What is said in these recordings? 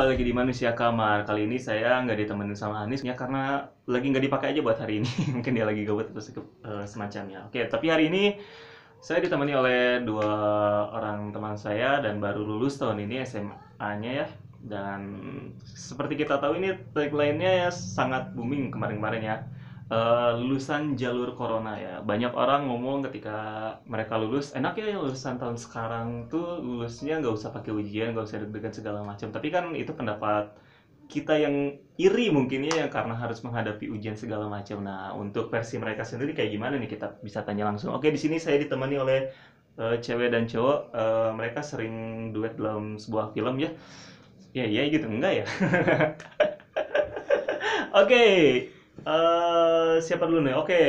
Kembali lagi di Manusia Kamar. Kali ini saya nggak ditemenin sama Anis ya karena lagi nggak dipakai aja buat hari ini. Mungkin dia lagi gabut atau eh, semacamnya. Oke, tapi hari ini saya ditemani oleh dua orang teman saya dan baru lulus tahun ini SMA-nya ya. Dan seperti kita tahu ini tagline-nya ya sangat booming kemarin-kemarin ya. Eh, lulusan jalur corona ya. Banyak orang ngomong ketika mereka lulus, enak ya lulusan tahun sekarang tuh lulusnya nggak usah pakai ujian, nggak usah deg-degan segala macam. Tapi kan itu pendapat kita yang iri mungkin ya karena harus menghadapi ujian segala macam. Nah, untuk versi mereka sendiri kayak gimana nih kita bisa tanya langsung. Oke, di sini saya ditemani oleh eh, cewek dan cowok. Eh, mereka sering duet dalam sebuah film ya. Ya, ya gitu enggak ya? Oke, eh siapa dulu nih? Oke,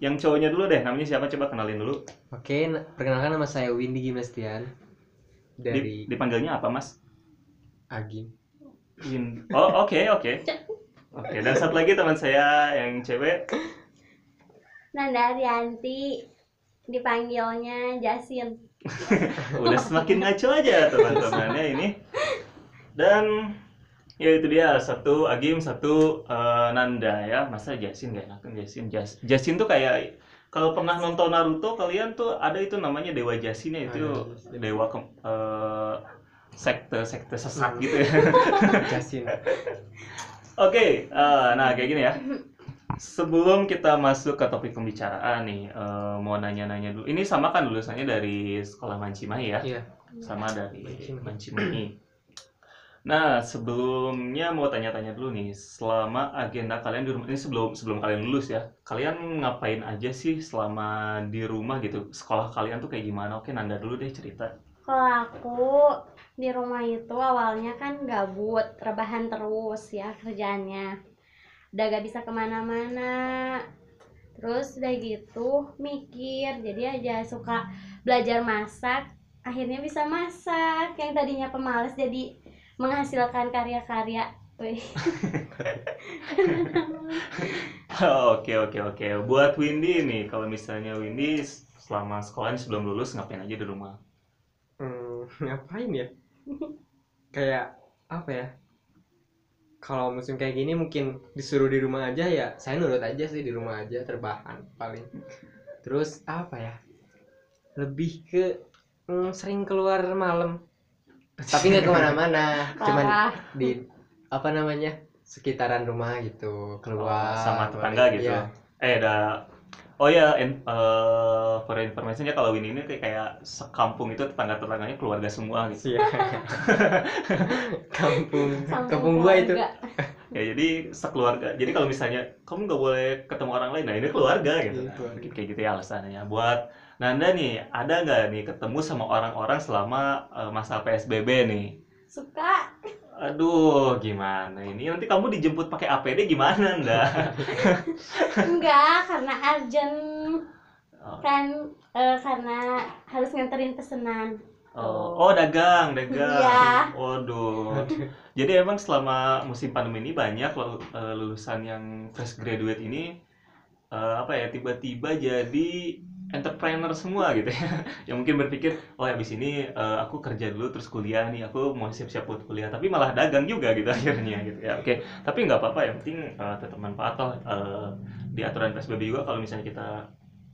yang cowoknya dulu deh. Namanya siapa? Coba kenalin dulu. Oke, na- perkenalkan nama saya Windy Gimnastian Di- dari dipanggilnya apa, Mas? Agim. Win. Oh, oke, oke. Oke, dan satu lagi teman saya yang cewek. Nanda Arianti dipanggilnya Jasin. Udah semakin ngaco aja teman-temannya ini. Dan ya itu dia satu Agim, satu eh, Nanda ya. Masa Jasin gak enak kan Jasin? Jas Jasin tuh kayak kalau pernah nonton Naruto kalian tuh ada itu namanya Dewa Jasin ya itu dewa ke, eh, sekte sekte sesat gitu ya. Jasin. Oke, eh, nah kayak gini ya. Sebelum kita masuk ke topik pembicaraan nih, eh, mau nanya-nanya dulu. Ini sama kan lulusannya dari sekolah Mancimahi ya? Iya. Sama dari Mancimahi. Nah, sebelumnya mau tanya-tanya dulu nih, selama agenda kalian di rumah ini sebelum sebelum kalian lulus ya, kalian ngapain aja sih selama di rumah gitu? Sekolah kalian tuh kayak gimana? Oke, Nanda dulu deh cerita. Kalau aku di rumah itu awalnya kan gabut, rebahan terus ya kerjaannya. Udah gak bisa ke mana-mana. Terus udah gitu mikir, jadi aja suka belajar masak. Akhirnya bisa masak. Yang tadinya pemalas jadi menghasilkan karya-karya. Oke oke oke. Buat Windy nih, kalau misalnya Windy selama sekolah ini sebelum lulus ngapain aja di rumah? Hmm, ngapain ya? Kayak apa ya? Kalau musim kayak gini mungkin disuruh di rumah aja ya, saya nurut aja sih di rumah aja terbahan paling. Terus apa ya? Lebih ke hmm, sering keluar malam. Tapi nggak ke mana-mana, cuman di apa namanya sekitaran rumah gitu keluar Oh, sama tetangga gitu. Iya. Eh ada Oh ya, in, eh, for information-nya kalau Windy ini kayak, kayak sekampung itu tetangga-tetangganya keluarga semua gitu. Iya. kampung Kampung kampung gua itu. Ya jadi sekeluarga. Jadi kalau misalnya kamu nggak boleh ketemu orang lain, nah ini keluarga gitu. Iya, Nah, mungkin kayak gitu ya alasannya. Buat Nanda nih, ada nggak nih ketemu sama orang-orang selama eh, masa PSBB nih? Suka Aduh, gimana ini? Nanti kamu dijemput pakai APD gimana, Nanda? enggak karena urgent Oh. kan eh, karena harus nganterin pesanan. Oh, oh dagang, dagang. Iya. Waduh. Jadi emang selama musim pandemi ini banyak eh, lulusan yang fresh graduate ini eh, apa ya tiba-tiba jadi entrepreneur semua gitu ya. Yang mungkin berpikir, oh habis ini eh, aku kerja dulu terus kuliah nih, aku mau siap-siap buat kuliah, tapi malah dagang juga gitu akhirnya gitu ya. Oke, tapi nggak apa-apa yang penting eh, tetap manfaat toh eh, di aturan PSBB juga kalau misalnya kita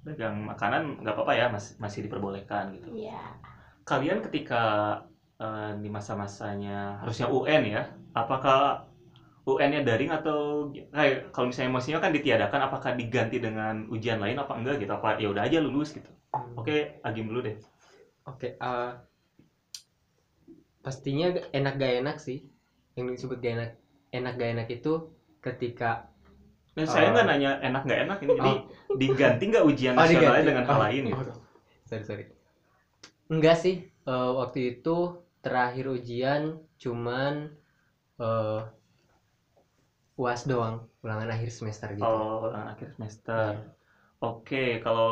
dagang makanan nggak apa-apa ya, mas- masih diperbolehkan gitu Iya. Kalian ketika eh, di masa-masanya harusnya UN ya, apakah UN-nya daring atau kayak kalau misalnya emosinya kan ditiadakan, apakah diganti dengan ujian lain apa enggak gitu? Apa ya udah aja lulus gitu? Oke, Agim dulu deh. Oke, eh, pastinya enak gak enak sih. Yang disebut gak enak, enak gak enak itu ketika Nah, saya Eh. nggak nanya enak nggak enak ini, jadi diganti nggak ujian Oh, nasionalnya diganti. dengan hal Oh, lain gitu? oh, sorry sorry. Enggak sih, eh, waktu itu terakhir ujian cuman eh UAS doang, ulangan akhir semester gitu. Oh, akhir semester. Oke, kalau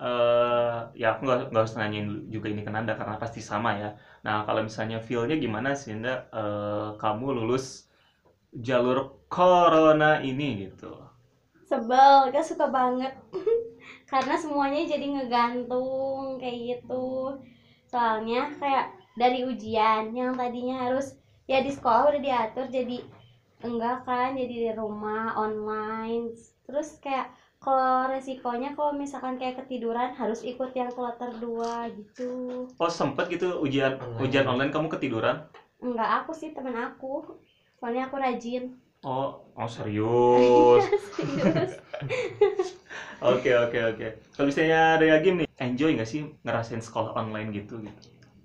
eh, ya aku nggak nggak harus nanyain juga ini ke Nanda karena pasti sama ya. Nah, kalau misalnya feel-nya gimana sih, Nanda? Eh, kamu lulus jalur corona ini gitu. Sebel, gak suka banget. karena semuanya jadi ngegantung kayak gitu. Soalnya kayak dari ujian yang tadinya harus ya di sekolah udah diatur jadi enggak kan jadi di rumah online terus kayak kalau resikonya kalau misalkan kayak ketiduran harus ikut yang kloter dua gitu Oh sempet gitu ujian Online. ujian online kamu ketiduran? enggak aku sih temen aku soalnya aku rajin Oh, oh serius. Oke oke oke. Kalau misalnya dari Agim nih, enjoy nggak sih ngerasain sekolah online gitu? gitu?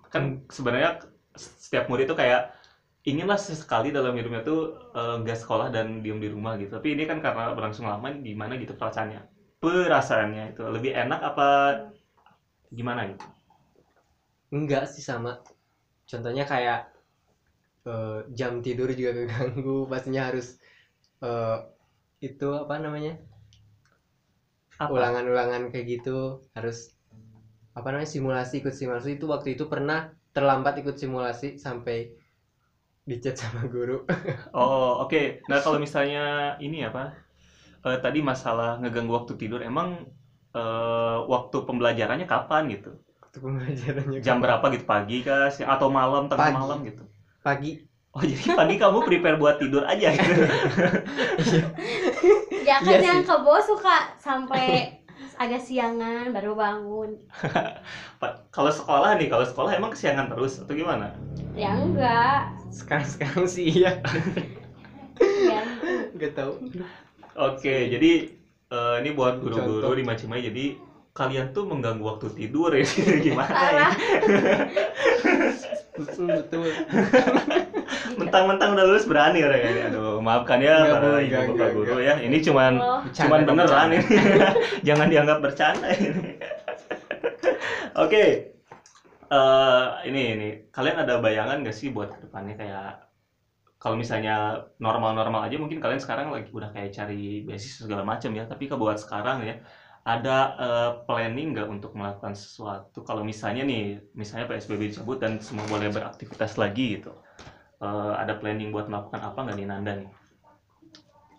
Kan sebenarnya setiap murid itu kayak inginlah sesekali dalam hidupnya tuh eh, nggak sekolah dan diem di rumah gitu. Tapi ini kan karena berlangsung lama, gimana gitu perasaannya? Perasaannya itu lebih enak apa gimana gitu? enggak sih sama contohnya kayak eh, jam tidur juga keganggu pastinya harus eh, itu apa namanya Apa? ulangan-ulangan kayak gitu harus apa namanya simulasi ikut simulasi itu waktu itu pernah terlambat ikut simulasi sampai dicat sama guru Oh oke. Nah kalau misalnya ini apa? eh, tadi masalah ngeganggu waktu tidur, emang eh, waktu pembelajarannya kapan gitu? waktu pembelajarannya Jam berapa gitu? Pagi kah? Atau malam? Tengah Pagi. malam gitu? Pagi Oh jadi pagi kamu prepare buat tidur aja gitu? ya kan Iya yang sih. ke bawah suka sampai agak siangan baru bangun kalau sekolah nih, kalau sekolah emang kesiangan terus atau gimana? ya enggak sekarang sekarang sih iya ya nggak tahu Oke, jadi eh, ini buat guru-guru di Macimai, jadi kalian tuh mengganggu waktu tidur ya? gimana ya? Betul betul Mentang-mentang udah lulus berani orang ini. Aduh, maafkan ya Enggak, para Bu, ibu bapak guru ya. Ini cuman Oh, cuman beneran ini. Jangan dianggap bercanda ini. Oke. Eh, ini ini kalian ada bayangan gak sih buat ke depannya kayak kalau misalnya normal-normal aja mungkin kalian sekarang lagi udah kayak cari beasiswa segala macam ya tapi kalau buat sekarang ya ada eh, planning nggak untuk melakukan sesuatu? Kalau misalnya nih misalnya PSBB dicabut dan semua boleh beraktivitas lagi gitu Eh, ada planning buat melakukan apa nggak nih Nanda nih?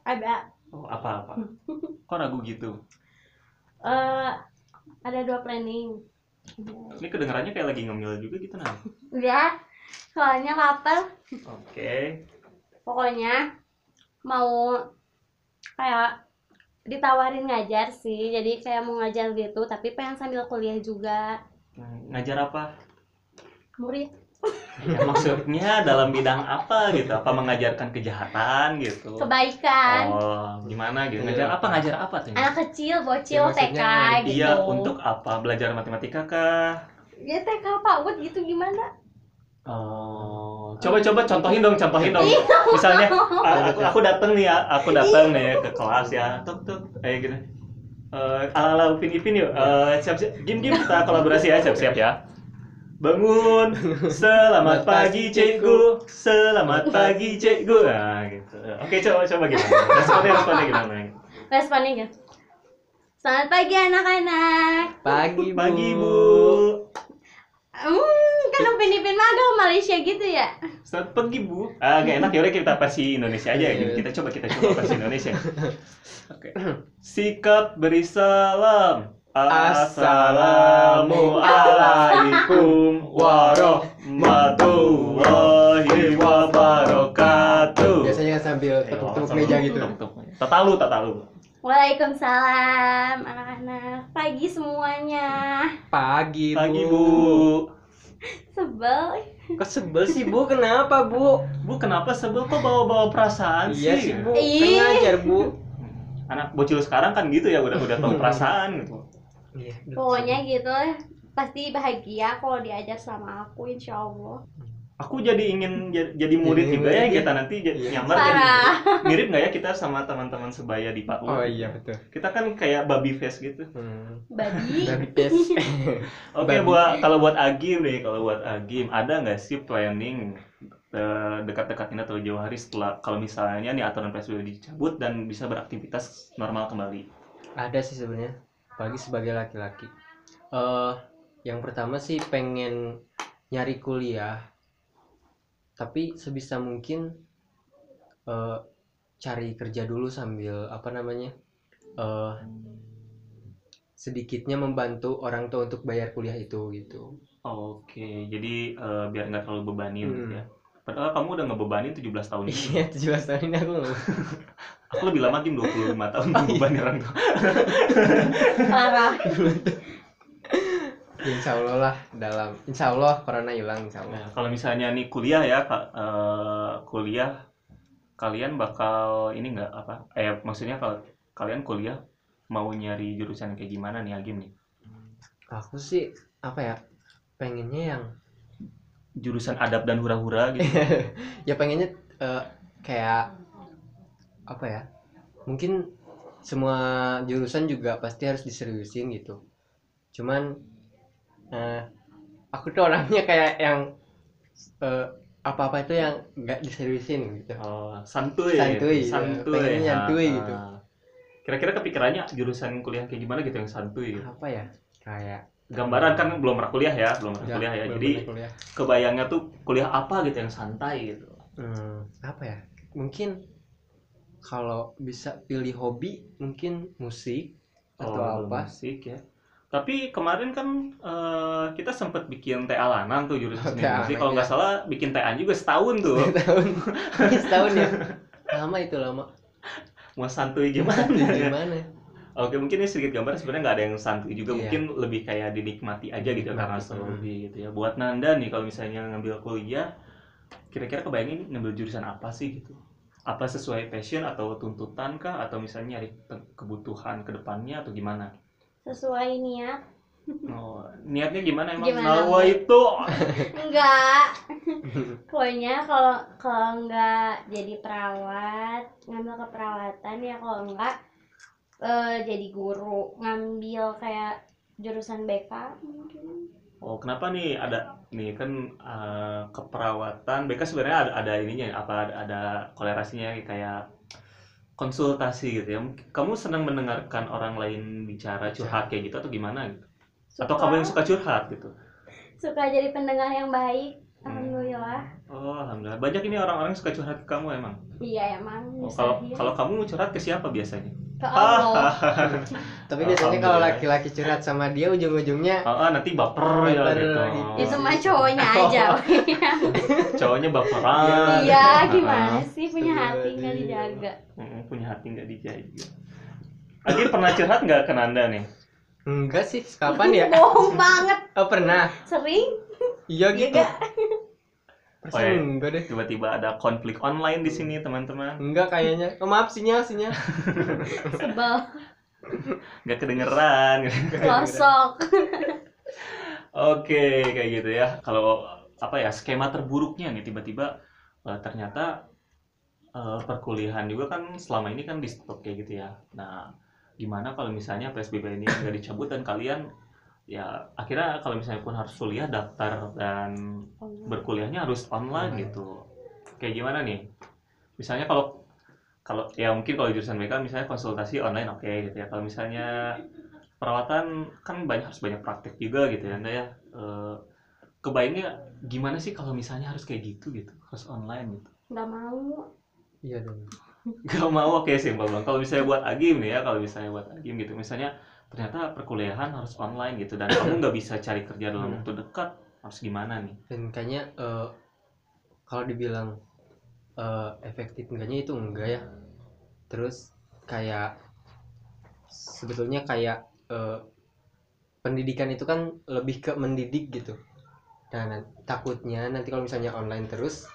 Ada. Oh apa apa kok ragu gitu? Eh ada dua planning. Ini kedengarannya kayak lagi ngemil juga gitu nah udah soalnya lapar. Oke. Pokoknya mau kayak ditawarin ngajar sih jadi kayak mau ngajar gitu tapi pengen sambil kuliah juga Ng- ngajar apa murid Ya, maksudnya dalam bidang apa gitu? Apa mengajarkan kejahatan gitu? kebaikan Oh, gimana gitu? Ngajar apa? Ngajar apa tuh? anak kecil bocil Ya, TK maksudnya gitu Iya, untuk apa? Belajar matematika kah? ya TK Pak Ud gitu gimana Oh, coba-coba contohin dong, contohin dong. Iya. Misalnya, aku aku datang nih ya, aku datang nih ya ke kelas ya, tuk tuk, kayak gitu. Eh, ala ala upin ipin yuk, Eh, siap siap, gim gim kita kolaborasi ya, siap siap ya. Bangun, selamat pagi cikgu, selamat pagi cikgu. Nah, gitu. Oke, coba coba gimana? Responnya responnya gimana? responnya gitu selamat pagi anak-anak pagi bu Pagi bu. hmm Upin Ipin mah agak Malaysia gitu ya Selamat pagi bu. Ah, gak enak ya udah kita versi Indonesia aja ya. Kita coba kita coba versi Indonesia. Oke. Sikap beri salam. Assalamualaikum warahmatullahi wabarakatuh. biasanya kan sambil tepuk-tepuk meja gitu Tatalu, tatalu. Waalaikumsalam anak-anak pagi semuanya pagi bu Pagi bu. Sebel. Kok sebel sih bu? Kenapa bu? Bu kenapa sebel? Kok bawa-bawa perasaan iya sih? sih bu. Ngajar bu. Anak bocil sekarang kan gitu ya udah udah tahu perasaan gitu. iya pokoknya gitu pasti bahagia kalau diajar sama aku insya Allah Aku jadi ingin jadi murid Jadi juga ya kita nanti Iya. nyamar jadi mirip nggak ya kita sama teman-teman sebaya di PAUD? oh iya betul Kita kan kayak baby face gitu. hmm. babi tes Oke Babi. buat kalau buat Agim nih, kalau buat Agim ada nggak sih planning eh, dekat-dekat ini atau jauh hari setelah kalau misalnya nih aturan PSBB dicabut dan bisa beraktivitas normal kembali? ada sih sebenarnya apalagi sebagai laki-laki eh yang pertama sih pengen nyari kuliah tapi sebisa mungkin eh cari kerja dulu sambil apa namanya eh sedikitnya membantu orang tua untuk bayar kuliah itu gitu Oke, jadi eh, biar nggak terlalu bebanin gitu Hmm. ya. Padahal kamu udah ngebebanin 17 tahun ini. iya 17 tahun ini aku nggak Aku lebih lama Kim 25 tahun ngebebanin orang tua. parah insya Allah lah dalam insya Allah corona hilang insya Allah Nah, kalau misalnya nih kuliah ya, Kak, eh, kuliah kalian bakal ini nggak apa? Eh maksudnya kalau kalian kuliah mau nyari jurusan kayak gimana nih Agim nih? aku sih apa ya pengennya yang Jurusan adab dan hura-hura gitu. ya pengennya eh, kayak apa ya mungkin semua jurusan juga pasti harus diseriusin gitu cuman eh, aku tuh orangnya kayak yang eh, apa-apa itu yang nggak diseriusin gitu Oh, santuy. Santuy, ya. santuy. Pengennya nyantuy Ah, gitu. Kira-kira kepikirannya jurusan kuliah kayak gimana gitu yang santuy? gitu? apa ya kayak Gambaran kan belum pernah kuliah ya, belum pernah nggak- kuliah ya. Jadi kuliah. kebayangnya tuh kuliah apa gitu yang santai gitu. Hmm, apa ya mungkin kalau bisa pilih hobi mungkin musik atau Oh, apa Musik ya. Tapi kemarin kan eh, kita sempat bikin TA Lanang tuh jurusan Oh, seni musik. Kalau nggak ya. salah bikin TA juga setahun tuh. tahun Ini setahun ya lama itu lama Mau santuy gimana? ya? gimana Oke, mungkin ini sedikit gambar sebenarnya nggak ada yang santuy juga, Iya. mungkin lebih kayak dinikmati aja gitu karena Nikmati, seru hmm. gitu ya. Buat Nanda nih kalau misalnya ngambil kuliah, kira-kira kebayangin ngambil jurusan apa sih gitu? Apa sesuai passion atau tuntutan kah atau misalnya nyari ke- kebutuhan ke depannya atau gimana? Sesuai niat. Oh, niatnya gimana emang? Gimana, Nawa Bu? itu. Enggak. Pokoknya kalau kalau enggak jadi perawat ngambil keperawatan ya kalau enggak eh, jadi guru. Ngambil kayak jurusan BK mungkin. Oh, kenapa nih ada nih kan eh, keperawatan? BK sebenarnya ada, ada ininya apa ada, ada kolerasinya kayak konsultasi gitu ya. Kamu senang mendengarkan orang lain bicara curhat kayak gitu atau gimana gitu? Atau kamu yang suka curhat gitu? suka jadi pendengar yang baik alhamdulillah Oh, alhamdulillah. Banyak ini orang-orang yang suka curhat ke kamu emang. iya emang Oh, kalau kalau kamu curhat ke siapa biasanya? Ke Allah tapi biasanya kalau laki-laki curhat sama dia ujung-ujungnya Oh, ah, nanti baper ya Baper gitu. gitu. itu mah cowoknya aja Cowoknya baperan. iya gimana sih? Punya hati nggak Astagfirullahaladzim. dijaga? Punya hati nggak dijaga. Agi pernah curhat nggak ke Nanda nih? enggak sih kapan ya? Bohong banget. Oh pernah. Sering? Iya Iya gitu Oh, iya. enggak deh Tiba-tiba ada konflik online di sini teman-teman. enggak kayaknya oh, maaf sinyal sinyal sebel Nggak kedengeran. sosok Oke kayak gitu ya. Kalau apa ya skema terburuknya nih tiba-tiba eh, ternyata eh, perkuliahan juga kan selama ini kan di stop kayak gitu ya. Nah gimana kalau misalnya PSBB ini nggak dicabut dan kalian ya akhirnya kalau misalnya pun harus kuliah daftar dan berkuliahnya harus online Online. gitu. Kayak gimana nih? Misalnya kalau kalau ya mungkin kalau jurusan mereka misalnya konsultasi online oke gitu ya. Kalau misalnya perawatan kan banyak harus banyak praktek juga gitu ya Anda ya. Eh, kebayangnya gimana sih kalau misalnya harus kayak gitu gitu, harus online gitu. nggak mau iya dong Gak mau oke simpel bang. Kalau misalnya buat Agim nih ya, kalau misalnya buat Agim gitu, misalnya ternyata perkuliahan harus online gitu dan kamu nggak bisa cari kerja dalam Hmm. waktu dekat, harus gimana nih? dan kayaknya eh, kalau dibilang eh, efektif enggaknya itu enggak ya terus kayak sebetulnya kayak eh, pendidikan itu kan lebih ke mendidik gitu dan takutnya nanti kalau misalnya online terus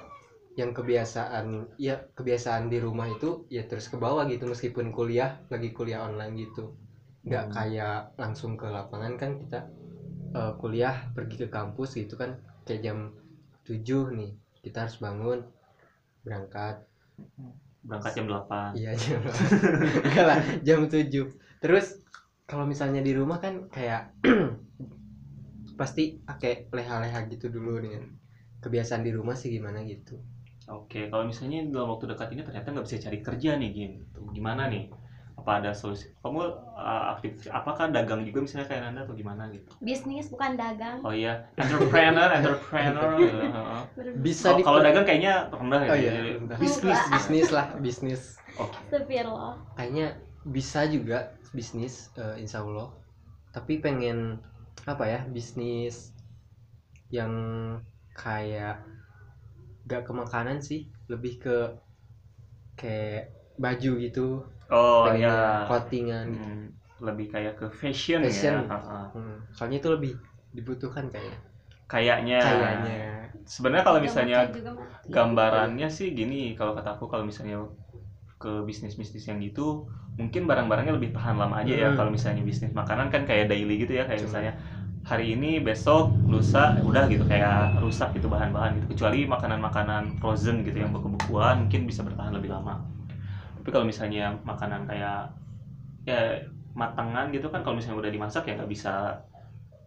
yang kebiasaan ya kebiasaan di rumah itu ya terus ke bawah gitu meskipun kuliah lagi kuliah online gitu nggak Hmm. kayak langsung ke lapangan kan kita eh, kuliah pergi ke kampus gitu kan kayak jam 7 nih kita harus bangun berangkat. Berangkat jam 8 iya jam enggak lah jam 7 terus kalau misalnya di rumah kan kayak pasti pakai leha-leha gitu dulu nih. Kebiasaan di rumah sih gimana gitu. Oke, kalau misalnya dalam waktu dekat ini ternyata nggak bisa cari kerja nih gitu, gimana nih? Apa ada solusi? Kamu uh, aktif, apakah dagang juga misalnya kayak Nanda atau gimana gitu? bisnis bukan dagang Oh iya, entrepreneur, entrepreneur. gitu. Bisa Kalau di kalau dagang kayaknya rendah ya. oh iya bisnis bisnis lah bisnis Astagfirullah kayaknya bisa juga bisnis eh, insya Allah tapi pengen apa ya bisnis yang kayak nggak ke makanan sih lebih ke kayak baju gitu Oh ya. clothingan gitu. Hmm, lebih kayak ke fashion, Fashion. ya. Hmm, soalnya itu lebih dibutuhkan kayaknya Kayaknya. kayaknya Sebenarnya kalau misalnya gambarannya sih gini kalau kata aku kalau misalnya ke bisnis bisnis yang gitu mungkin barang-barangnya lebih tahan lama aja ya Hmm. kalau misalnya bisnis makanan kan kayak daily gitu ya kayak Cuma- misalnya hari ini besok lusa udah gitu kayak rusak gitu bahan-bahan gitu kecuali makanan-makanan frozen gitu yang beku-bekuan mungkin bisa bertahan lebih lama tapi kalau misalnya makanan kayak ya matangan gitu kan kalau misalnya udah dimasak ya nggak bisa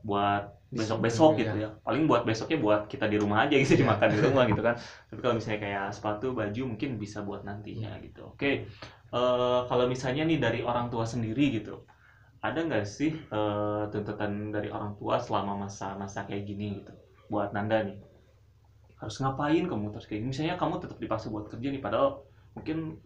buat besok-besok gitu ya. Paling buat besoknya buat kita di rumah aja gitu Iya. dimakan di rumah gitu kan. Tapi kalau misalnya kayak sepatu baju mungkin bisa buat nantinya gitu. Oke Eh, kalau misalnya nih dari orang tua sendiri gitu ada nggak sih eh, tuntutan dari orang tua selama masa-masa kayak gini gitu buat Nanda nih? Harus ngapain kamu terus kayak gini? Misalnya kamu tetap dipaksa buat kerja nih padahal mungkin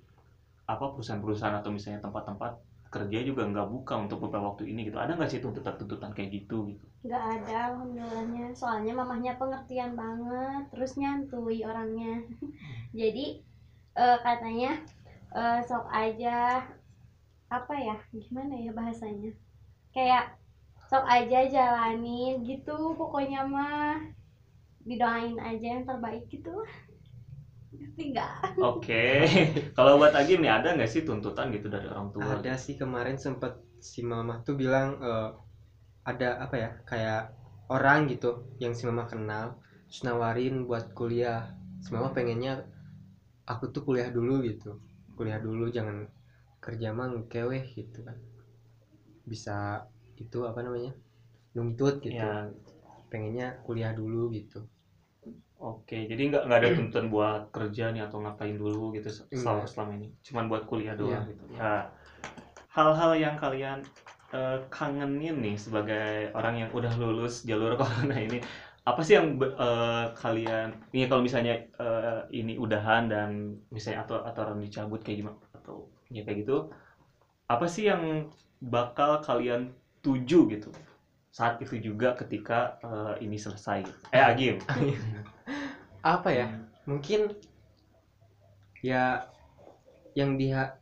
apa perusahaan-perusahaan atau misalnya tempat-tempat kerja juga nggak buka untuk beberapa waktu ini gitu. Ada nggak sih tuntutan-tuntutan kayak gitu gitu? Nggak ada alhamdulillahnya. Soalnya mamahnya pengertian banget terus nyantui orangnya. Jadi eh, katanya eh, sok aja apa ya gimana ya bahasanya? Kayak sok aja jalanin gitu pokoknya mah. Didoain aja yang terbaik gitu nggak Oke, kalau buat Agim nih ada nggak sih tuntutan gitu dari orang tua? ada sih kemarin sempet si mama tuh bilang eh, ada apa ya kayak orang gitu yang si mama kenal terus nawarin buat kuliah. Si mama pengennya aku tuh kuliah dulu gitu. Kuliah dulu jangan kerja mah keweh gitu kan. Bisa itu apa namanya nuntut gitu. Ya, pengennya kuliah dulu gitu oke. Jadi nggak nggak ada tuntutan buat kerja nih atau ngapain dulu gitu se- selama selama ini. Cuman buat kuliah doang Iya. gitu. Ya, hal-hal yang kalian eh, kangenin nih sebagai orang yang udah lulus jalur corona ini, apa sih yang eh, kalian ini kalau misalnya eh, ini udahan dan misalnya atau aturan dicabut kayak gimana atau ya kayak gitu, apa sih yang bakal kalian tuju gitu saat itu juga ketika eh, ini selesai. Eh Agim. apa ya mungkin ya yang dia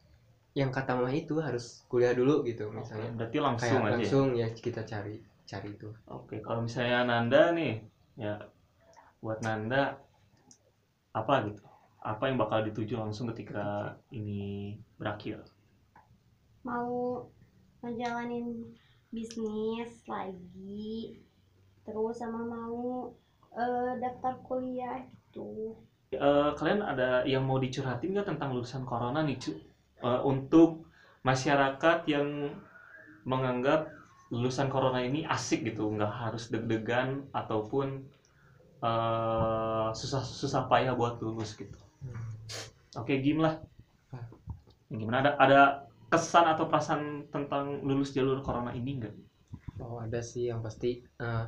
yang kata mama itu harus kuliah dulu gitu misalnya berarti langsung kayak aja. ya? langsung ya kita cari cari itu Oke, kalau misalnya Nanda nih, ya buat Nanda apa gitu? Apa yang bakal dituju langsung ketika ini berakhir? mau ngejalanin bisnis lagi terus sama mau eh, daftar kuliah gitu Eh, kalian ada yang mau dicurhatin nggak tentang lulusan corona nih, cu? Eh, untuk masyarakat yang menganggap lulusan corona ini asik gitu, nggak harus deg-degan ataupun eh, susah-susah payah buat lulus gitu. Oke, Gim lah. Gimana ada ada kesan atau perasaan tentang lulus jalur corona ini enggak? oh ada sih yang pasti eh,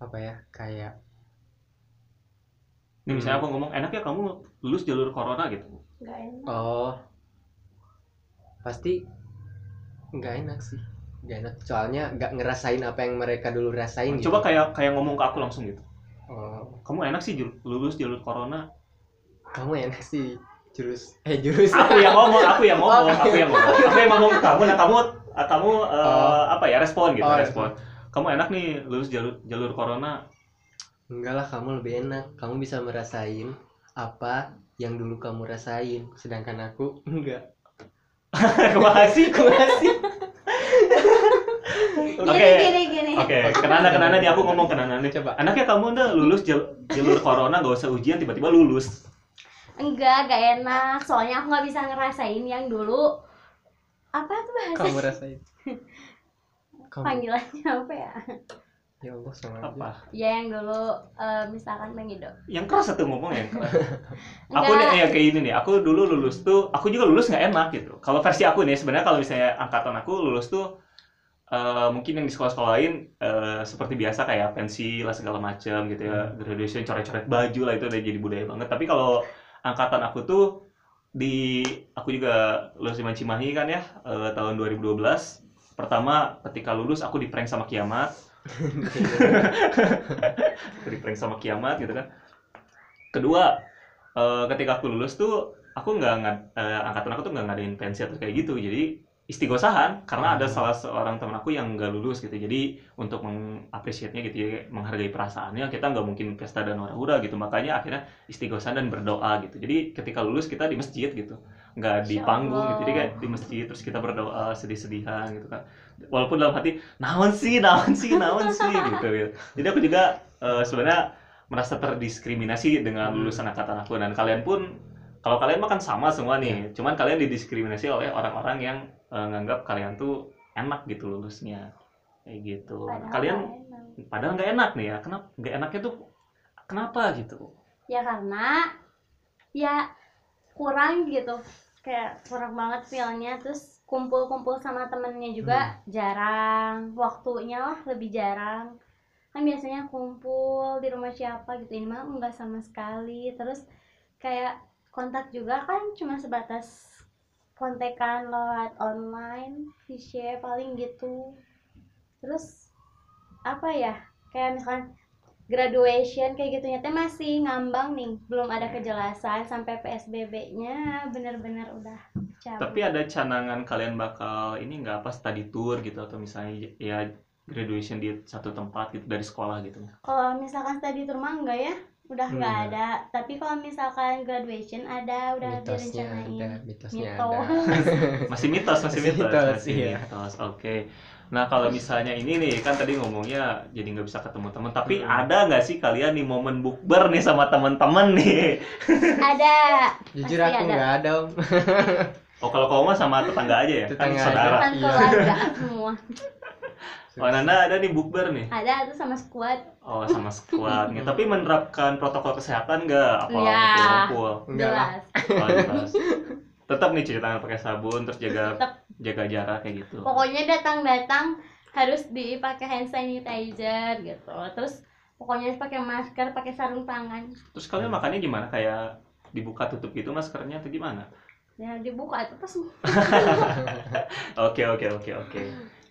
apa ya kayak Nih misalnya aku ngomong enak ya kamu lulus jalur corona gitu. nggak enak oh pasti nggak enak sih nggak enak soalnya nggak ngerasain apa yang mereka dulu rasain gitu. Coba kayak kayak ngomong ke aku langsung gitu. oh Kamu enak sih lulus jalur corona. kamu enak sih jurus eh jurus Aku yang ngomong, aku yang ngomong, Oh, aku yang ngomong. Aku yang ngomong ke kamu, nah kamu ah, kamu eh, Oh. apa ya respon gitu, Oh, respon. Kamu enak nih lulus jalur jalur corona. Enggak lah, kamu lebih enak. Kamu bisa merasain apa yang dulu kamu rasain, sedangkan aku enggak. Makasih. gini Oke. Oke, kenana kenana nih aku ngomong kenana nih. Coba. Anaknya kamu udah lulus jal- jalur corona gak usah ujian tiba-tiba lulus. Enggak gak enak soalnya aku nggak bisa ngerasain yang dulu apa tuh bahasa Kamu rasain. Kamu. panggilannya apa ya Ya Allah sama aja. Apa? ya yang dulu eh, misalkan Bang Ido Yang keras satu ngomong yang keras. aku nih ya kayak ini nih. Aku dulu lulus tuh, aku juga lulus nggak enak gitu. Kalau versi aku nih sebenarnya kalau misalnya angkatan aku lulus tuh eh, mungkin yang di sekolah-sekolah lain eh, seperti biasa kayak pensi lah segala macam gitu ya graduation coret-coret baju lah itu udah jadi budaya banget tapi kalau angkatan aku tuh di aku juga lulus di Cimahi kan ya eh, tahun 2012 pertama ketika lulus aku di prank sama kiamat. Di prank sama kiamat gitu kan. Kedua eh, ketika aku lulus tuh aku nggak eh, angkatan aku tuh nggak ngadain pensi atau kayak gitu. Jadi istighosahan karena ada Hmm. salah seorang teman aku yang nggak lulus gitu. Jadi untuk mengapresiasinya gitu ya menghargai perasaannya kita nggak mungkin pesta dan hura-hura gitu. Makanya akhirnya istighosahan dan berdoa gitu. Jadi ketika lulus kita di masjid gitu. Nggak di panggung gitu. Jadi kayak di masjid terus kita berdoa sedih-sedihan gitu kan. Walaupun dalam hati naon sih naon sih naon sih? gitu, gitu. jadi aku juga eh, sebenarnya merasa terdiskriminasi dengan Hmm. lulusan angkatan aku. Dan kalian pun kalau kalian mah kan sama semua nih. Cuman kalian didiskriminasi oleh orang-orang yang eh, nganggap kalian tuh enak gitu lulusnya kayak gitu. Padahal kalian enak. padahal nggak enak nih ya kenapa nggak enaknya tuh kenapa gitu? Ya karena ya kurang gitu. Kayak kurang banget feelnya terus kumpul-kumpul sama temennya juga jarang. Waktunya lah lebih jarang. Kan biasanya kumpul di rumah siapa gitu. Ini mah enggak sama sekali. Terus kayak kontak juga kan cuma sebatas kontekan lewat online VC paling gitu. Terus apa ya kayak misalkan graduation kayak gitu teh masih ngambang nih belum ada kejelasan sampai PSBB-nya bener-bener udah cabut. tapi ada canangan kalian bakal ini nggak apa study tour gitu atau misalnya ya graduation di satu tempat gitu dari sekolah gitu? Kalau misalkan study tour mah enggak ya udah nggak Hmm. ada tapi kalau misalkan graduation ada udah mitosnya ada direncanain mitosnya Mitos. ada masih mitos masih Masih mitos, mitos, masih iya. mitos oke nah kalau misalnya ini nih kan tadi ngomongnya jadi nggak bisa ketemu teman tapi Hmm. ada nggak sih kalian nih momen bukber nih sama teman-teman nih ada jujur Pasti aku ada. nggak ada om oh kalau kamu mah sama tetangga aja ya kan Tetangga aja. saudara kan Iya. keluarga semua oh Nanda ada nih bukber nih. Ada tuh sama squad. Oh sama squad. Nih tapi menerapkan protokol kesehatan nggak? Apa Iya. kumpul enggak lah. Jelas. Oh, jelas. tetap nih cuci tangan pakai sabun terus jaga Tetap. jaga jarak kayak gitu. Pokoknya datang-datang harus dipakai hand sanitizer gitu. Terus pokoknya harus pakai masker pakai sarung tangan. Terus kalian makannya gimana? Kayak dibuka tutup gitu maskernya atau gimana? Ya dibuka itu pas Oke oke oke oke.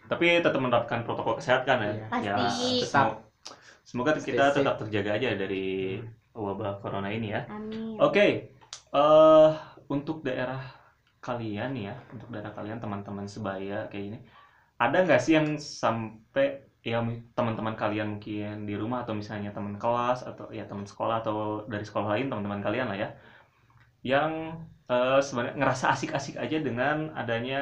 Tapi tetap menerapkan protokol kesehatan ya. Pasti. Ya, Tetap. semo- Semoga Stay kita safe. tetap terjaga aja dari wabah corona ini ya. amin Oke. eh untuk daerah kalian ya, untuk daerah kalian teman-teman sebaya kayak ini, ada nggak sih yang sampai ya teman-teman kalian mungkin di rumah atau misalnya teman kelas atau ya teman sekolah atau dari sekolah lain teman-teman kalian lah ya, yang eh, sebenarnya ngerasa asik-asik aja dengan adanya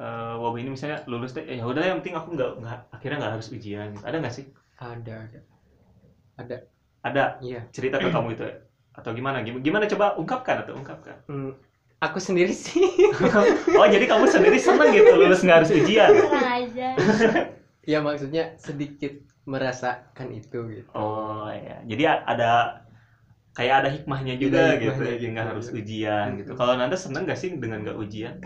eh, wabah ini. Misalnya lulus deh, eh, ya udah yang penting aku nggak nggak akhirnya nggak harus ujian, gitu. ada nggak sih? ada ada. Ada. Iya. Cerita ke kamu itu atau gimana? Gim- Gimana coba ungkapkan atau ungkapkan? Hmm, aku sendiri sih. Oh jadi kamu sendiri seneng gitu lulus nggak harus ujian? Aja. Ya maksudnya sedikit merasakan itu gitu. Oh ya jadi ada kayak ada hikmahnya juga Ada gitu hikmahnya ya gitu. nggak harus ujian gitu. Kalau nanda seneng gak sih dengan nggak ujian?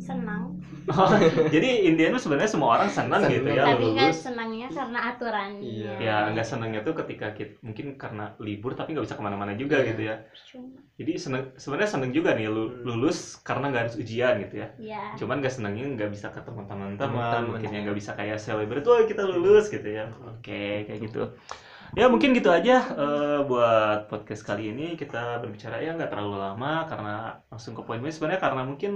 Senang. Oh, jadi tuh sebenarnya semua orang senang Seneng. gitu ya tapi nggak senangnya karena aturannya. Iya. ya nggak senengnya tuh ketika kita mungkin karena libur tapi nggak bisa ke mana-mana juga Iya. gitu ya. Cuma- jadi seneng sebenarnya seneng juga nih lu- Hmm. lulus karena nggak harus ujian gitu ya. Ya cuman gak senengnya nggak bisa ketemu teman-teman. mungkin yang nggak bisa kayak celebrate wah kita lulus gitu ya. Oke kayak gitu ya mungkin gitu aja eh, buat podcast kali ini kita berbicara ya nggak terlalu lama karena langsung ke poin sebenarnya karena mungkin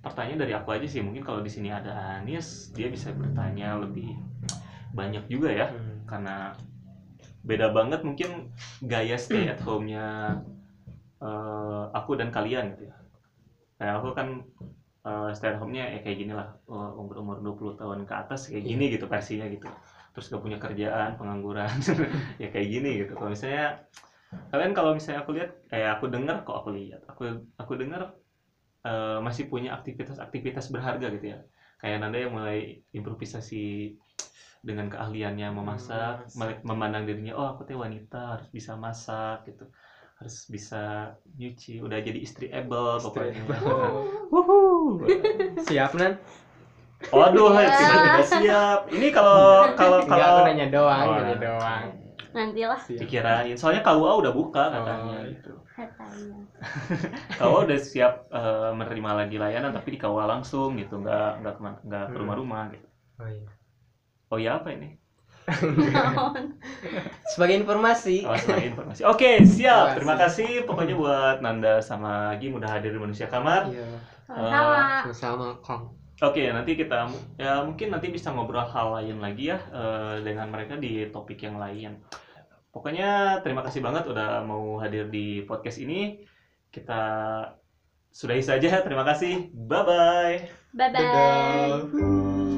pertanyaan dari aku aja sih mungkin kalau di sini ada Anis dia bisa bertanya lebih banyak juga ya Hmm. karena beda banget mungkin gaya stay at home-nya eh, aku dan kalian gitu ya. Kayak aku kan eh, stay at home-nya ya kayak gini lah, umur-umur 20 tahun ke atas kayak gini gitu versinya gitu. Terus gak punya kerjaan, pengangguran, ya kayak gini gitu. Kalau misalnya kalian kalau misalnya aku lihat, kayak aku dengar kok aku lihat, aku aku dengar eh, masih punya aktivitas-aktivitas berharga gitu ya. Kayak Nanda yang mulai improvisasi dengan keahliannya memasak, mel- memandang dirinya, oh aku teh wanita harus bisa masak gitu, harus bisa nyuci, udah jadi istri able pokoknya. Siap nan Waduh, Ya. tiba-tiba siap. Ini kalau kalau enggak aku kalau nanya doang Oh, nanya nah. doang nantilah dikirain, soalnya KUA udah buka katanya Oh, gitu. katanya KUA udah siap eh, menerima lagi layanan, tapi di KUA langsung gitu, nggak nggak kemana- nggak ke Hmm. rumah-rumah gitu. oh iya Oh ya apa ini? sebagai informasi Oh, sebagai informasi. Oke, siap. Terima Terima kasih pokoknya buat Nanda sama Agi udah hadir di Manusia Kamar. iya Sama-sama. sama Kong Oke, nanti kita ya mungkin nanti bisa ngobrol hal lain lagi ya eh, dengan mereka di topik yang lain. Pokoknya terima kasih banget udah mau hadir di podcast ini. Kita sudahi saja. Terima kasih. Bye bye. Bye bye. Dadah.